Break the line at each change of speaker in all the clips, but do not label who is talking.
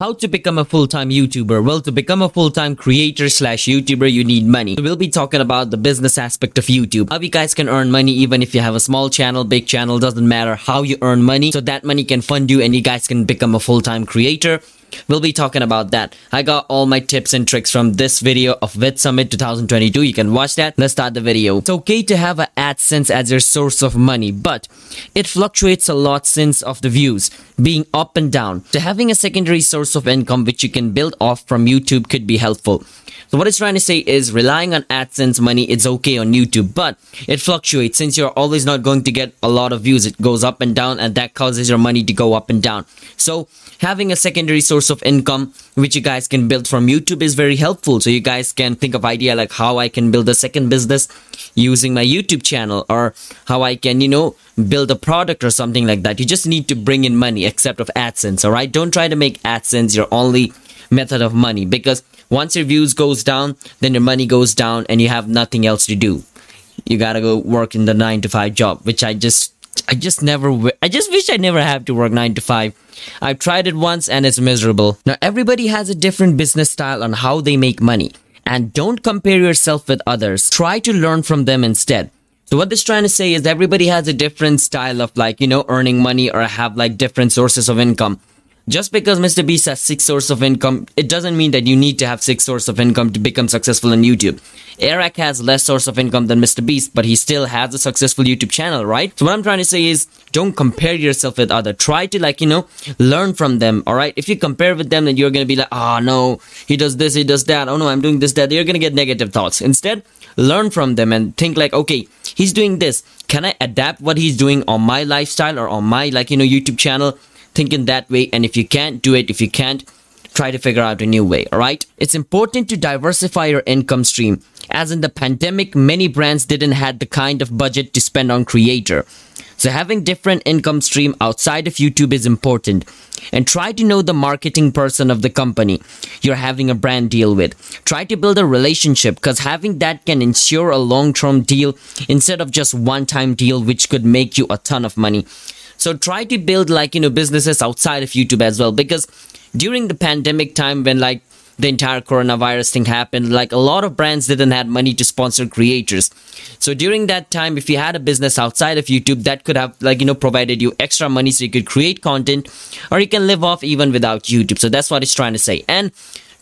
How to become a full-time YouTuber? Well, to become a full-time creator slash YouTuber, you need money. We'll be talking about the business aspect of YouTube. How you guys can earn money even if you have a small channel, big channel, doesn't matter how you earn money. So that money can fund you and you guys can become a full-time creator. We'll be talking about that. I got all my tips and tricks from this video of Vid Summit 2022. You can watch that. Let's start the video. It's okay to have an AdSense as your source of money, but it fluctuates a lot since of the views being up and down. So having a secondary source of income which you can build off from YouTube could be helpful. So what it's trying to say is relying on AdSense money, it's okay on YouTube, but it fluctuates since you're always not going to get a lot of views. It goes up and down and that causes your money to go up and down. So having a secondary source of income which you guys can build from YouTube is very helpful. So you guys can think of idea like how I can build a second business using my YouTube channel or how I can, you know, build a product or something like that. You just need to bring in money except of AdSense, all right? Don't try to make AdSense your only method of money because once your views goes down, then your money goes down and you have nothing else to do. You gotta go work in the nine to five job, which I just, I just never, I just wish I never have to work nine to five. I've tried it once and it's miserable. Now everybody has a different business style on how they make money. And don't compare yourself with others. Try to learn from them instead. So what this trying to say is everybody has a different style of like, you know, earning money or have like different sources of income. Just because Mr. Beast has six sources of income, it doesn't mean that you need to have six sources of income to become successful on YouTube. Airrack has less source of income than Mr. Beast, but he still has a successful YouTube channel, right? So what I'm trying to say is don't compare yourself with other. Try to like, you know, learn from them, alright? If you compare with them, then you're gonna be like, oh no, he does this, he does that, oh no, I'm doing this, that. You're gonna get negative thoughts. Instead, learn from them and think like, okay, he's doing this. Can I adapt what he's doing on my lifestyle or on my like, you know, YouTube channel? Think in that way and if you can't do it if you can't try to figure out a new way all right? It's important to diversify your income stream. As in the pandemic many brands didn't had the kind of budget to spend on creator. So having different income stream outside of youtube is important. And try to know the marketing person of the company you're having a brand deal with. Try to build a relationship because having that can ensure a long-term deal instead of just one-time deal which could make you a ton of money so try to build like, you know, businesses outside of YouTube as well. Because during the pandemic time when like the entire coronavirus thing happened, like a lot of brands didn't have money to sponsor creators. So during that time, if you had a business outside of YouTube, that could have like, you know, provided you extra money so you could create content or you can live off even without YouTube. So that's what it's trying to say. And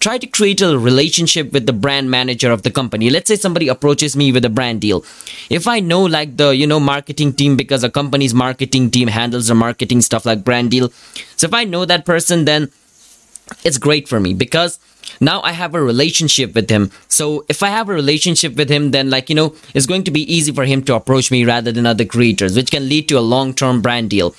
try to create a relationship with the brand manager of the company let's say somebody approaches me with a brand deal if i know like the you know marketing team because a company's marketing team handles the marketing stuff like brand deal so if i know that person then it's great for me because now I have a relationship with him. So if I have a relationship with him, then like, you know, it's going to be easy for him to approach me rather than other creators, which can lead to a long-term brand deal.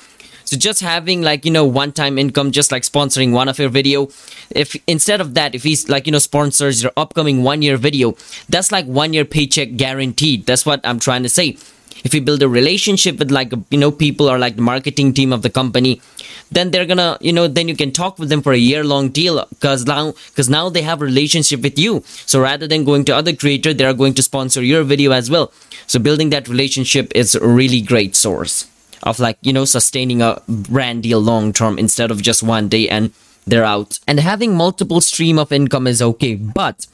So just having like, you know, one time income, just like sponsoring one of your video, if instead of that, if he's like, you know, sponsors your upcoming one year video, that's like one year paycheck guaranteed. That's what I'm trying to say. If you build a relationship with like, you know, people or like the marketing team of the company, then they're gonna, you know, then you can talk with them for a year long deal because now, because now they have a relationship with you. So rather than going to other creator, they are going to sponsor your video as well. So building that relationship is a really great source of like you know sustaining a brand deal long term instead of just one day and they're out. And having multiple stream of income is okay but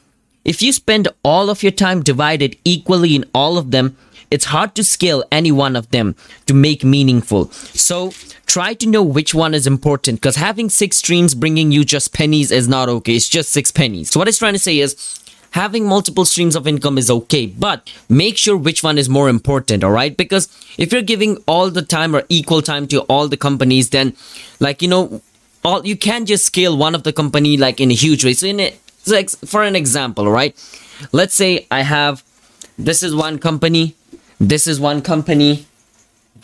if you spend all of your time divided equally in all of them it's hard to scale any one of them to make meaningful. So try to know which one is important because having six streams bringing you just pennies is not okay. It's just six pennies. So what it's trying to say is having multiple streams of income is okay, but make sure which one is more important, all right? Because if you're giving all the time or equal time to all the companies, then like, you know, all you can't just scale one of the company like in a huge way. So in it, so like for an example, right? Let's say I have this is one company, this is one company.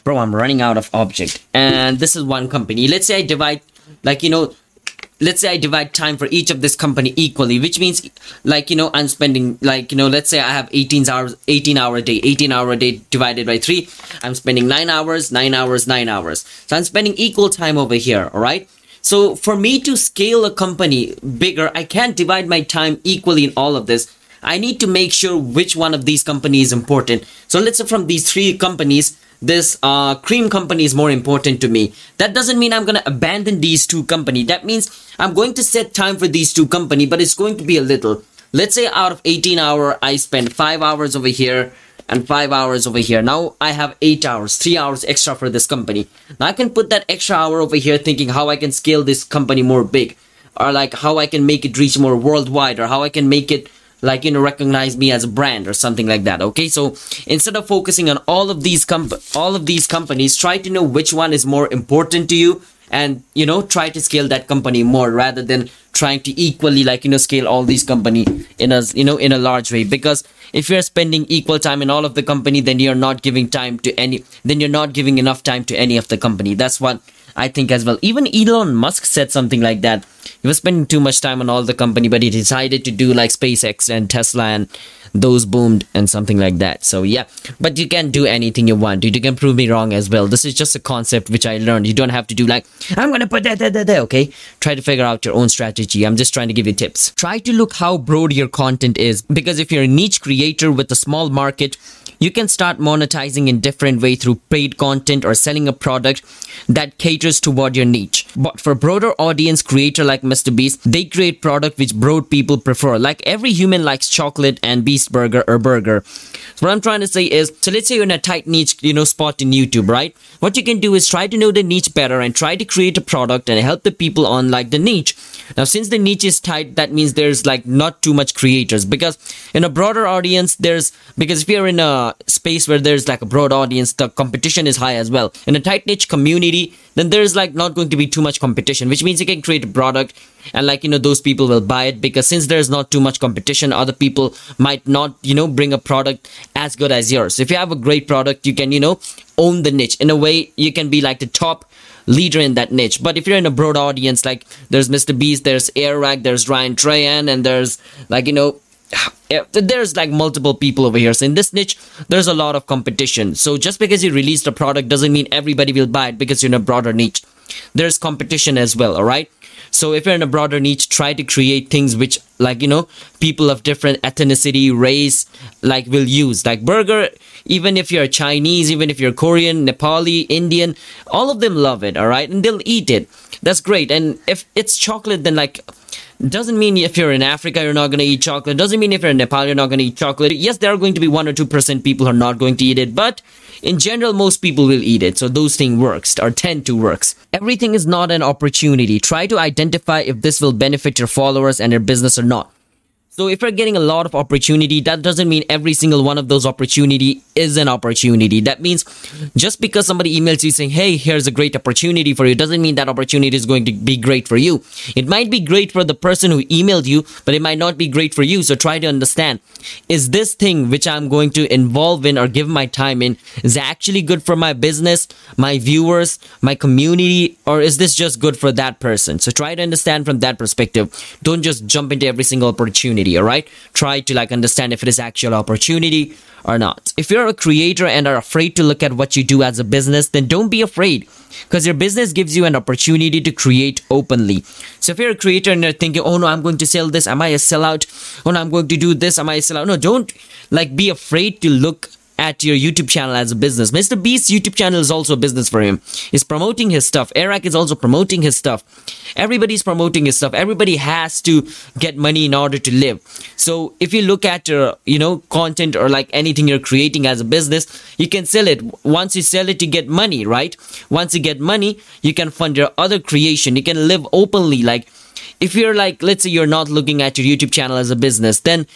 Bro, I'm running out of object. And this is one company. Let's say I divide like you know let's say I divide time for each of this company equally, which means like, you know, I'm spending like, you know, let's say I have 18 hours, 18 hour a day, 18 hour a day divided by three. I'm spending nine hours, nine hours, nine hours. So I'm spending equal time over here. All right. So for me to scale a company bigger, I can't divide my time equally in all of this. I need to make sure which one of these companies is important. So let's say from these three companies, this uh, cream company is more important to me. That doesn't mean I'm gonna abandon these two company. That means I'm going to set time for these two company, but it's going to be a little. Let's say out of 18 hour, I spend five hours over here and five hours over here. Now I have eight hours, three hours extra for this company. Now I can put that extra hour over here thinking how I can scale this company more big or like how I can make it reach more worldwide or how I can make it like you know recognize me as a brand or something like that okay? So instead of focusing on all of these comp all of these companies try to know which one is more important to you and you know try to scale that company more rather than trying to equally like you know scale all these company in a you know in a large way. Because if you're spending equal time in all of the company then you're not giving time to any then you're not giving enough time to any of the company. That's what I think as well. Even Elon Musk said something like that. He was spending too much time on all the company, but he decided to do like SpaceX and Tesla and those boomed and something like that. So yeah, but you can do anything you want. You can prove me wrong as well. This is just a concept which I learned. You don't have to do like, I'm gonna put that, that, that, that, okay? Try to figure out your own strategy. I'm just trying to give you tips. Try to look how broad your content is because if you're a niche creator with a small market, you can start monetizing in different way through paid content or selling a product that caters toward your niche. But for broader audience creator like Mr. Beast, they create product which broad people prefer. Like every human likes chocolate and Beast Burger or burger. So what I'm trying to say is, so let's say you're in a tight niche, you know, spot in YouTube, right? What you can do is try to know the niche better and try to create a product and help the people on like the niche. Now, since the niche is tight, that means there's like not too much creators because in a broader audience, there's because if you're in a space where there's like a broad audience, the competition is high as well. In a tight niche community, then there's like not going to be too much competition, which means you can create a product and like you know those people will buy it because since there's not too much competition, other people might not you know bring a product as good as yours. If you have a great product, you can you know own the niche in a way. You can be like the top leader in that niche. But if you're in a broad audience, like there's Mr. Beast, there's Airrack, there's Ryan Trahan, and there's like, you know, there's like multiple people over here. So in this niche, there's a lot of competition. So just because you released a product doesn't mean everybody will buy it because you're in a broader niche. There's competition as well, alright? So if you're in a broader niche, try to create things which like, you know, people of different ethnicity, race, like will use. Like burger, even if you're Chinese, even if you're Korean, Nepali, Indian, all of them love it, alright? And they'll eat it. That's great. And if it's chocolate, then like doesn't mean if you're in Africa you're not going to eat chocolate. Doesn't mean if you're in Nepal you're not going to eat chocolate. Yes, there are going to be 1 or 2% people who are not going to eat it, but in general most people will eat it. So those things works or tend to works. Everything is not an opportunity. Try to identify if this will benefit your followers and your business or not. So if you're getting a lot of opportunity, that doesn't mean every single one of those opportunity is an opportunity. That means just because somebody emails you saying, Hey, here's a great opportunity for you, doesn't mean that opportunity is going to be great for you. It might be great for the person who emailed you, but it might not be great for you. So try to understand, is this thing which I'm going to involve in or give my time in, is actually good for my business, my viewers, my community, or is this just good for that person? So try to understand from that perspective. Don't just jump into every single opportunity all right? Try to like understand if it is actual opportunity or not. If you're a creator and are afraid to look at what you do as a business, then don't be afraid because your business gives you an opportunity to create openly. So if you're a creator and you're thinking, oh no, I'm going to sell this, am I a sellout? Oh no, I'm going to do this, am I a sellout? No, don't like be afraid to look at your YouTube channel as a business. Mr. Beast's YouTube channel is also a business for him. He's promoting his stuff. Airrack is also promoting his stuff. Everybody's promoting his stuff. Everybody has to get money in order to live. So if you look at your, you know, content or like anything you're creating as a business, you can sell it. Once you sell it, you get money, right? Once you get money, you can fund your other creation. You can live openly. Like, if you're like, let's say you're not looking at your YouTube channel as a business, then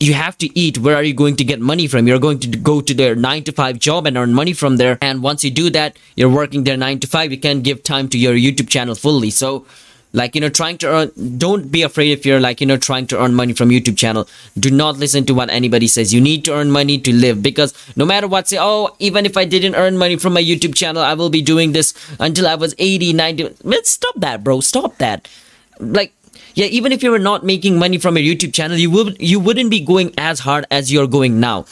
you have to eat. Where are you going to get money from? You're going to go to their nine to five job and earn money from there. And once you do that, you're working there nine to five. You can't give time to your YouTube channel fully. So, like, you know, trying to earn, don't be afraid if you're like, you know, trying to earn money from YouTube channel. Do not listen to what anybody says. You need to earn money to live because no matter what, say, oh, even if I didn't earn money from my YouTube channel, I will be doing this until I was 80, 90. Let's stop that, bro. Stop that. Like, yeah, even if you were not making money from your YouTube channel, you would you wouldn't be going as hard as you're going now.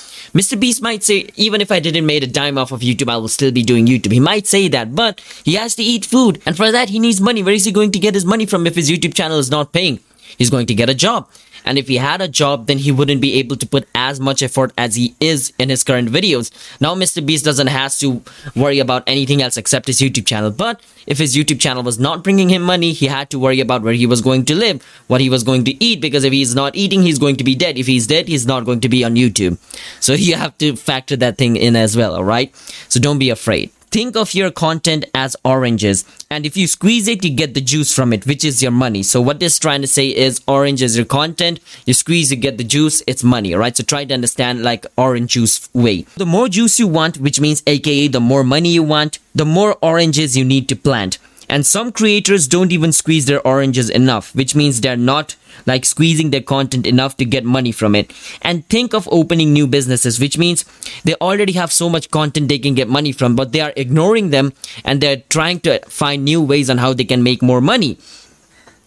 Mr. Beast might say, even if I didn't made a dime off of YouTube, I will still be doing YouTube. He might say that, but he has to eat food, and for that he needs money. Where is he going to get his money from if his YouTube channel is not paying? He's going to get a job. And if he had a job, then he wouldn't be able to put as much effort as he is in his current videos. Now, Mr. Beast doesn't have to worry about anything else except his YouTube channel. But if his YouTube channel was not bringing him money, he had to worry about where he was going to live, what he was going to eat, because if he's not eating, he's going to be dead. If he's dead, he's not going to be on YouTube. So you have to factor that thing in as well, alright? So don't be afraid think of your content as oranges. And if you squeeze it you get the juice from it which is your money. So what this trying to say is orange is your content. You squeeze you get the juice it's money right? So try to understand like orange juice way. The more juice you want which means aka the more money you want the more oranges you need to plant and some creators don't even squeeze their oranges enough, which means they're not like squeezing their content enough to get money from it. And think of opening new businesses, which means they already have so much content they can get money from, but they are ignoring them and they're trying to find new ways on how they can make more money.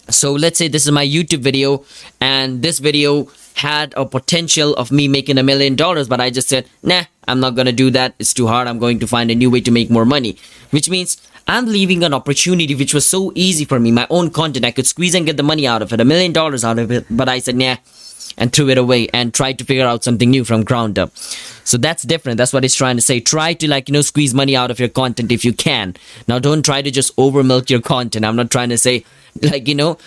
So let's say this is my YouTube video and this video had a potential of me making a million dollars, but I just said, nah, I'm not gonna do that. It's too hard. I'm going to find a new way to make more money, which means I'm leaving an opportunity which was so easy for me, my own content. I could squeeze and get the money out of it, a million dollars out of it, but I said, nah, and threw it away and tried to figure out something new from ground up. So that's different. That's what he's trying to say. Try to like, you know, squeeze money out of your content if you can. Now don't try to just over milk your content. I'm not trying to say like, you know,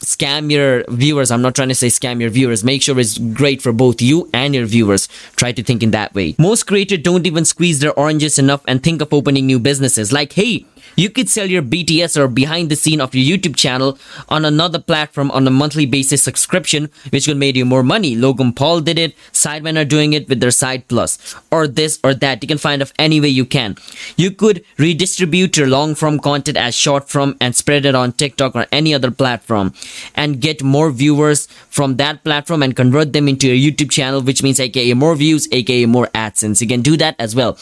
scam your viewers. I'm not trying to say scam your viewers. Make sure it's great for both you and your viewers. Try to think in that way. Most creators don't even squeeze their oranges enough and think of opening new businesses. Like, hey, you could sell your BTS or behind the scene of your YouTube channel on another platform on a monthly basis subscription, which will make you more money. Logan Paul did it. Sidemen are doing it with their Side Plus or this or that. You can find of any way you can. You could redistribute your long form content as short form and spread it on TikTok or any other platform and get more viewers from that platform and convert them into your YouTube channel, which means aka more views, aka more AdSense. You can do that as well.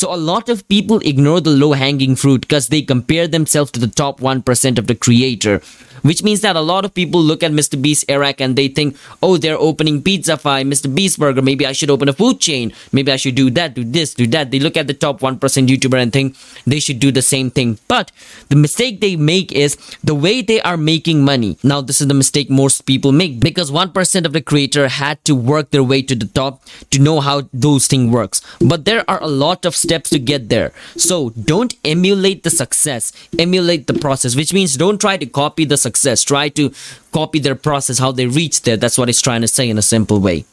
So a lot of people ignore the low hanging fruit because they compare themselves to the top 1% of the creator which means that a lot of people look at Mr. Beast Airrack and they think, oh, they're opening Pizzafy, Mr. Beast Burger, maybe I should open a food chain, maybe I should do that, do this, do that. They look at the top 1% YouTuber and think they should do the same thing. But the mistake they make is the way they are making money. Now, this is the mistake most people make because 1% of the creator had to work their way to the top to know how those things works. But there are a lot of steps to get there. So don't emulate the success, emulate the process, which means don't try to copy the success success. Try to copy their process, how they reach there. That's what he's trying to say in a simple way.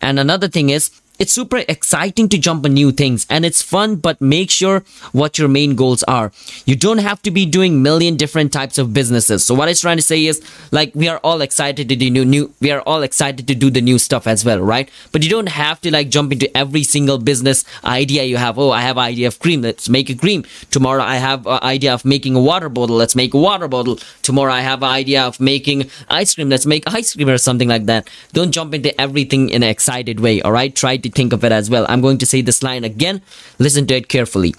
And another thing is, it's super exciting to jump on new things and it's fun, but make sure what your main goals are. You don't have to be doing million different types of businesses. So what I'm trying to say is like we are all excited to do new, new we are all excited to do the new stuff as well, right? But you don't have to like jump into every single business idea you have. Oh, I have idea of cream. Let's make a cream. Tomorrow I have idea of making a water bottle. Let's make a water bottle. Tomorrow I have an idea of making ice cream. Let's make ice cream or something like that. Don't jump into everything in an excited way. All right. Try to think of it as well. I'm going to say this line again. Listen to it carefully.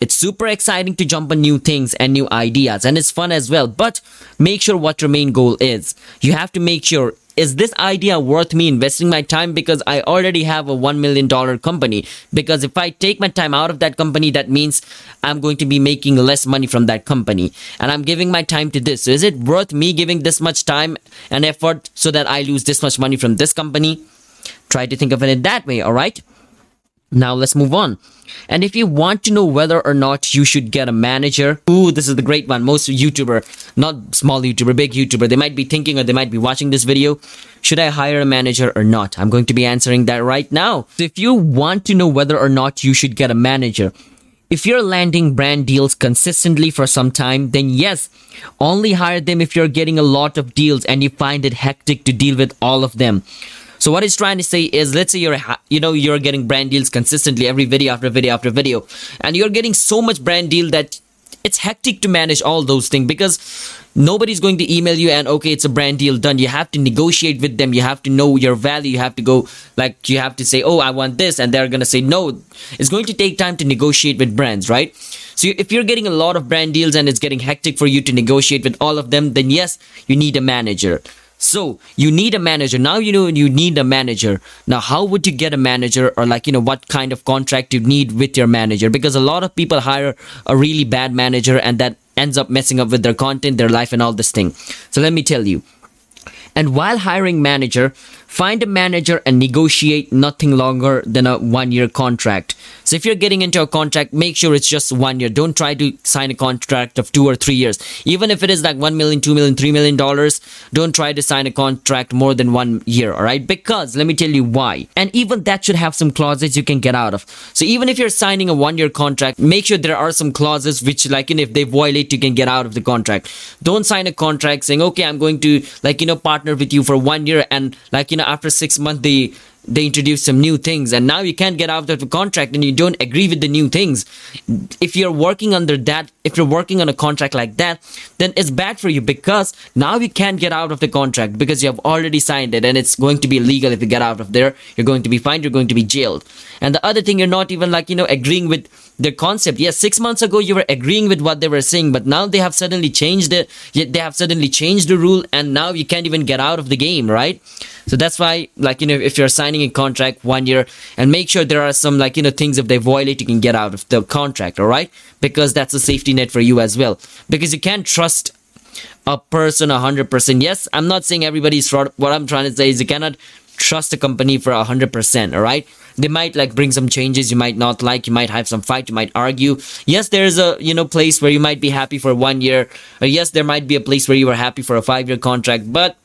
It's super exciting to jump on new things and new ideas, and it's fun as well. But make sure what your main goal is. You have to make sure is this idea worth me investing my time because I already have a $1 million company? Because if I take my time out of that company, that means I'm going to be making less money from that company. And I'm giving my time to this. So is it worth me giving this much time and effort so that I lose this much money from this company? Try to think of it in that way, alright? Now let's move on. And if you want to know whether or not you should get a manager, ooh, this is the great one. Most YouTuber, not small YouTuber, big YouTuber, they might be thinking or they might be watching this video. Should I hire a manager or not? I'm going to be answering that right now. So if you want to know whether or not you should get a manager, if you're landing brand deals consistently for some time, then yes, only hire them if you're getting a lot of deals and you find it hectic to deal with all of them. So what he's trying to say is, let's say you're, you know, you're getting brand deals consistently every video after video after video, and you're getting so much brand deal that it's hectic to manage all those things because nobody's going to email you and okay it's a brand deal done. You have to negotiate with them. You have to know your value. You have to go like you have to say oh i want this and they're going to say no. It's going to take time to negotiate with brands right? So if you're getting a lot of brand deals and it's getting hectic for you to negotiate with all of them then yes you need a manager so you need a manager. Now you know you need a manager. Now how would you get a manager or like, you know, what kind of contract you need with your manager? Because a lot of people hire a really bad manager and that ends up messing up with their content, their life, and all this thing. So let me tell you. And while hiring manager, find a manager and negotiate nothing longer than a one year contract. So if you're getting into a contract, make sure it's just one year. Don't try to sign a contract of two or three years. Even if it is like one million, two million, three million dollars, don't try to sign a contract more than one year, alright? Because let me tell you why. And even that should have some clauses you can get out of. So even if you're signing a one year contract, make sure there are some clauses which like you know, if they violate, you can get out of the contract. Don't sign a contract saying, okay, I'm going to like, you know, partner with you for one year and like, you know, after six months, they they introduce some new things. And now you can't get out of the contract and you don't agree with the new things. If you're working under that if you're working on a contract like that then it's bad for you because now you can't get out of the contract because you have already signed it and it's going to be illegal if you get out of there. You're going to be fined you're going to be jailed. And the other thing you're not even like you know agreeing with their concept. Yes six months ago you were agreeing with what they were saying but now they have suddenly changed it. They have suddenly changed the rule and now you can't even get out of the game right? So that's why like you know if you're signing a contract one year and make sure there are some like you know things if they violate you can get out of the contract all right? Because that's a safety net for you as well. Because you can't trust a person 100% yes i'm not saying everybody's fraud. What i'm trying to say is you cannot trust a company for 100% all right? They might like bring some changes you might not like. You might have some fight. You might argue. Yes there's a you know place where you might be happy for one year. Or yes there might be a place where you were happy for a five year contract but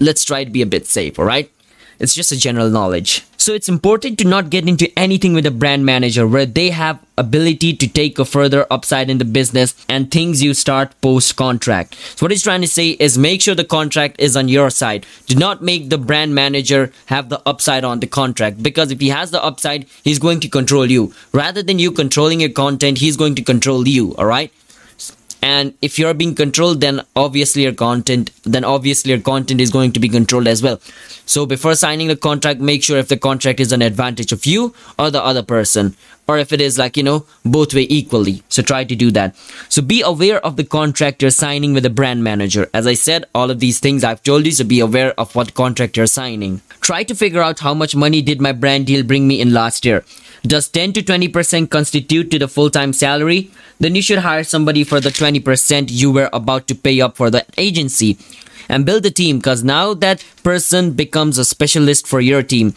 let's try to be a bit safe all right? It's just a general knowledge so it's important to not get into anything with a brand manager where they have ability to take a further upside in the business and things you start post contract. So what he's trying to say is make sure the contract is on your side. Do not make the brand manager have the upside on the contract because if he has the upside, he's going to control you. Rather than you controlling your content, he's going to control you, all right? And if you're being controlled then obviously your content then obviously your content is going to be controlled as well. So before signing the contract make sure if the contract is an advantage of you or the other person or if it is like you know both way equally. So try to do that. So be aware of the contract you're signing with a brand manager. As i said all of these things i've told you so be aware of what contract you're signing. Try to figure out how much money did my brand deal bring me in last year does 10 to 20% constitute to the full-time salary then you should hire somebody for the 20% you were about to pay up for the agency and build a team because now that person becomes a specialist for your team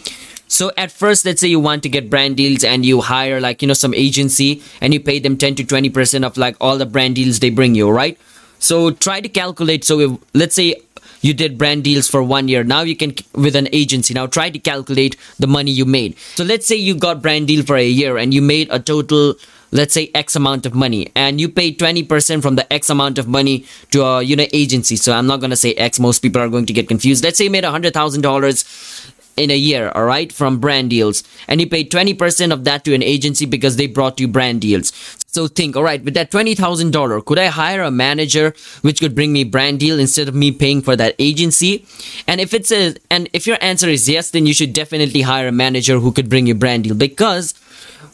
so at first, let's say you want to get brand deals and you hire like, you know, some agency and you pay them 10 to 20% of like all the brand deals they bring you, right? So try to calculate. So if, let's say you did brand deals for one year. Now you can, with an agency, now try to calculate the money you made. So let's say you got brand deal for a year and you made a total let's say x amount of money. And you pay 20% from the x amount of money to a you know agency. So i'm not going to say x. Most people are going to get confused. Let's say you made a hundred thousand dollars in a year, all right, from brand deals. And you pay 20% of that to an agency because they brought you brand deals. So think, all right, with that $20,000, could I hire a manager which could bring me brand deal instead of me paying for that agency? And if it's a, and if your answer is yes, then you should definitely hire a manager who could bring you brand deal because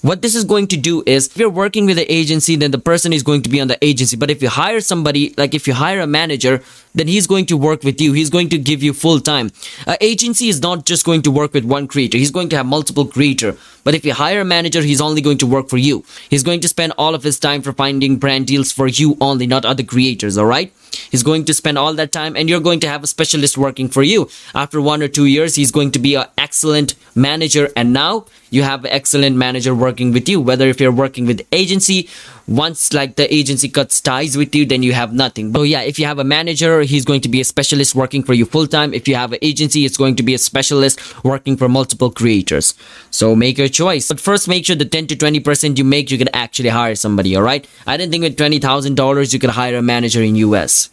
what this is going to do is if you're working with an agency then the person is going to be on the agency but if you hire somebody like if you hire a manager then he's going to work with you he's going to give you full time an agency is not just going to work with one creator he's going to have multiple creator but if you hire a manager he's only going to work for you he's going to spend all of his time for finding brand deals for you only not other creators all right He's going to spend all that time and you're going to have a specialist working for you. After one or two years, he's going to be an excellent manager. And now you have an excellent manager working with you. Whether if you're working with agency, once like the agency cuts ties with you, then you have nothing. But yeah, if you have a manager, he's going to be a specialist working for you full time. If you have an agency, it's going to be a specialist working for multiple creators. So make your choice. But first, make sure the 10 to 20% you make, you can actually hire somebody. All right. I didn't think with $20,000 you could hire a manager in US.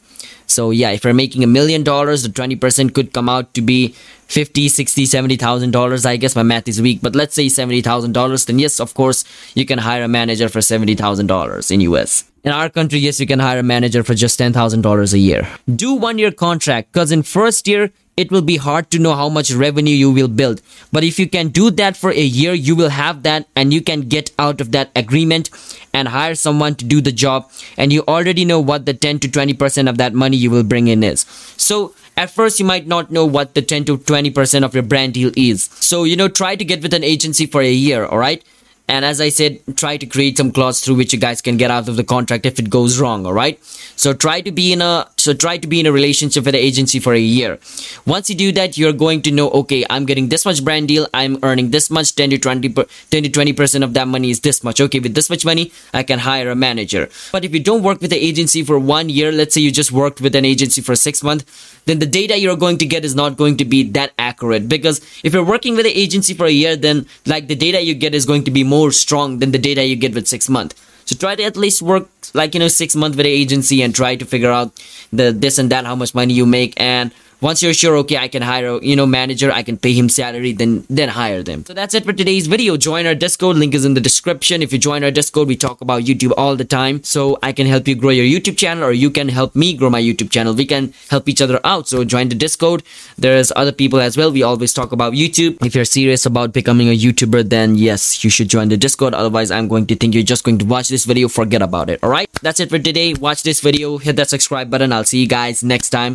So yeah, if you're making a million dollars, the 20% could come out to be 50, 60, 70,000 dollars. I guess my math is weak, but let's say 70,000 dollars. Then yes, of course, you can hire a manager for 70,000 dollars in US. In our country, yes, you can hire a manager for just $10,000 a year. Do one year contract because in first year, it will be hard to know how much revenue you will build. But if you can do that for a year, you will have that and you can get out of that agreement and hire someone to do the job. And you already know what the 10 to 20% of that money you will bring in is. So at first you might not know what the 10 to 20% of your brand deal is. So, you know, try to get with an agency for a year, all right? and as i said try to create some clause through which you guys can get out of the contract if it goes wrong all right so try to be in a so try to be in a relationship with the agency for a year. Once you do that you're going to know okay i'm getting this much brand deal i'm earning this much 10 to 20 10 to 20 percent of that money is this much. Okay with this much money i can hire a manager. But if you don't work with the agency for one year let's say you just worked with an agency for six months then the data you're going to get is not going to be that accurate. Because if you're working with an agency for a year then like the data you get is going to be more strong than the data you get with six months so try to at least work like you know six months with an agency and try to figure out the this and that how much money you make and once you're sure okay i can hire a you know manager i can pay him salary then then hire them. So that's it for today's video. Join our discord. Link is in the description. If you join our discord we talk about youtube all the time. So i can help you grow your youtube channel or you can help me grow my youtube channel. We can help each other out. So join the discord. There's other people as well. We always talk about youtube. If you're serious about becoming a youtuber then yes you should join the discord. Otherwise i'm going to think you're just going to watch this video forget about it. All right? That's it for today. Watch this video. Hit that subscribe button. I'll see you guys next time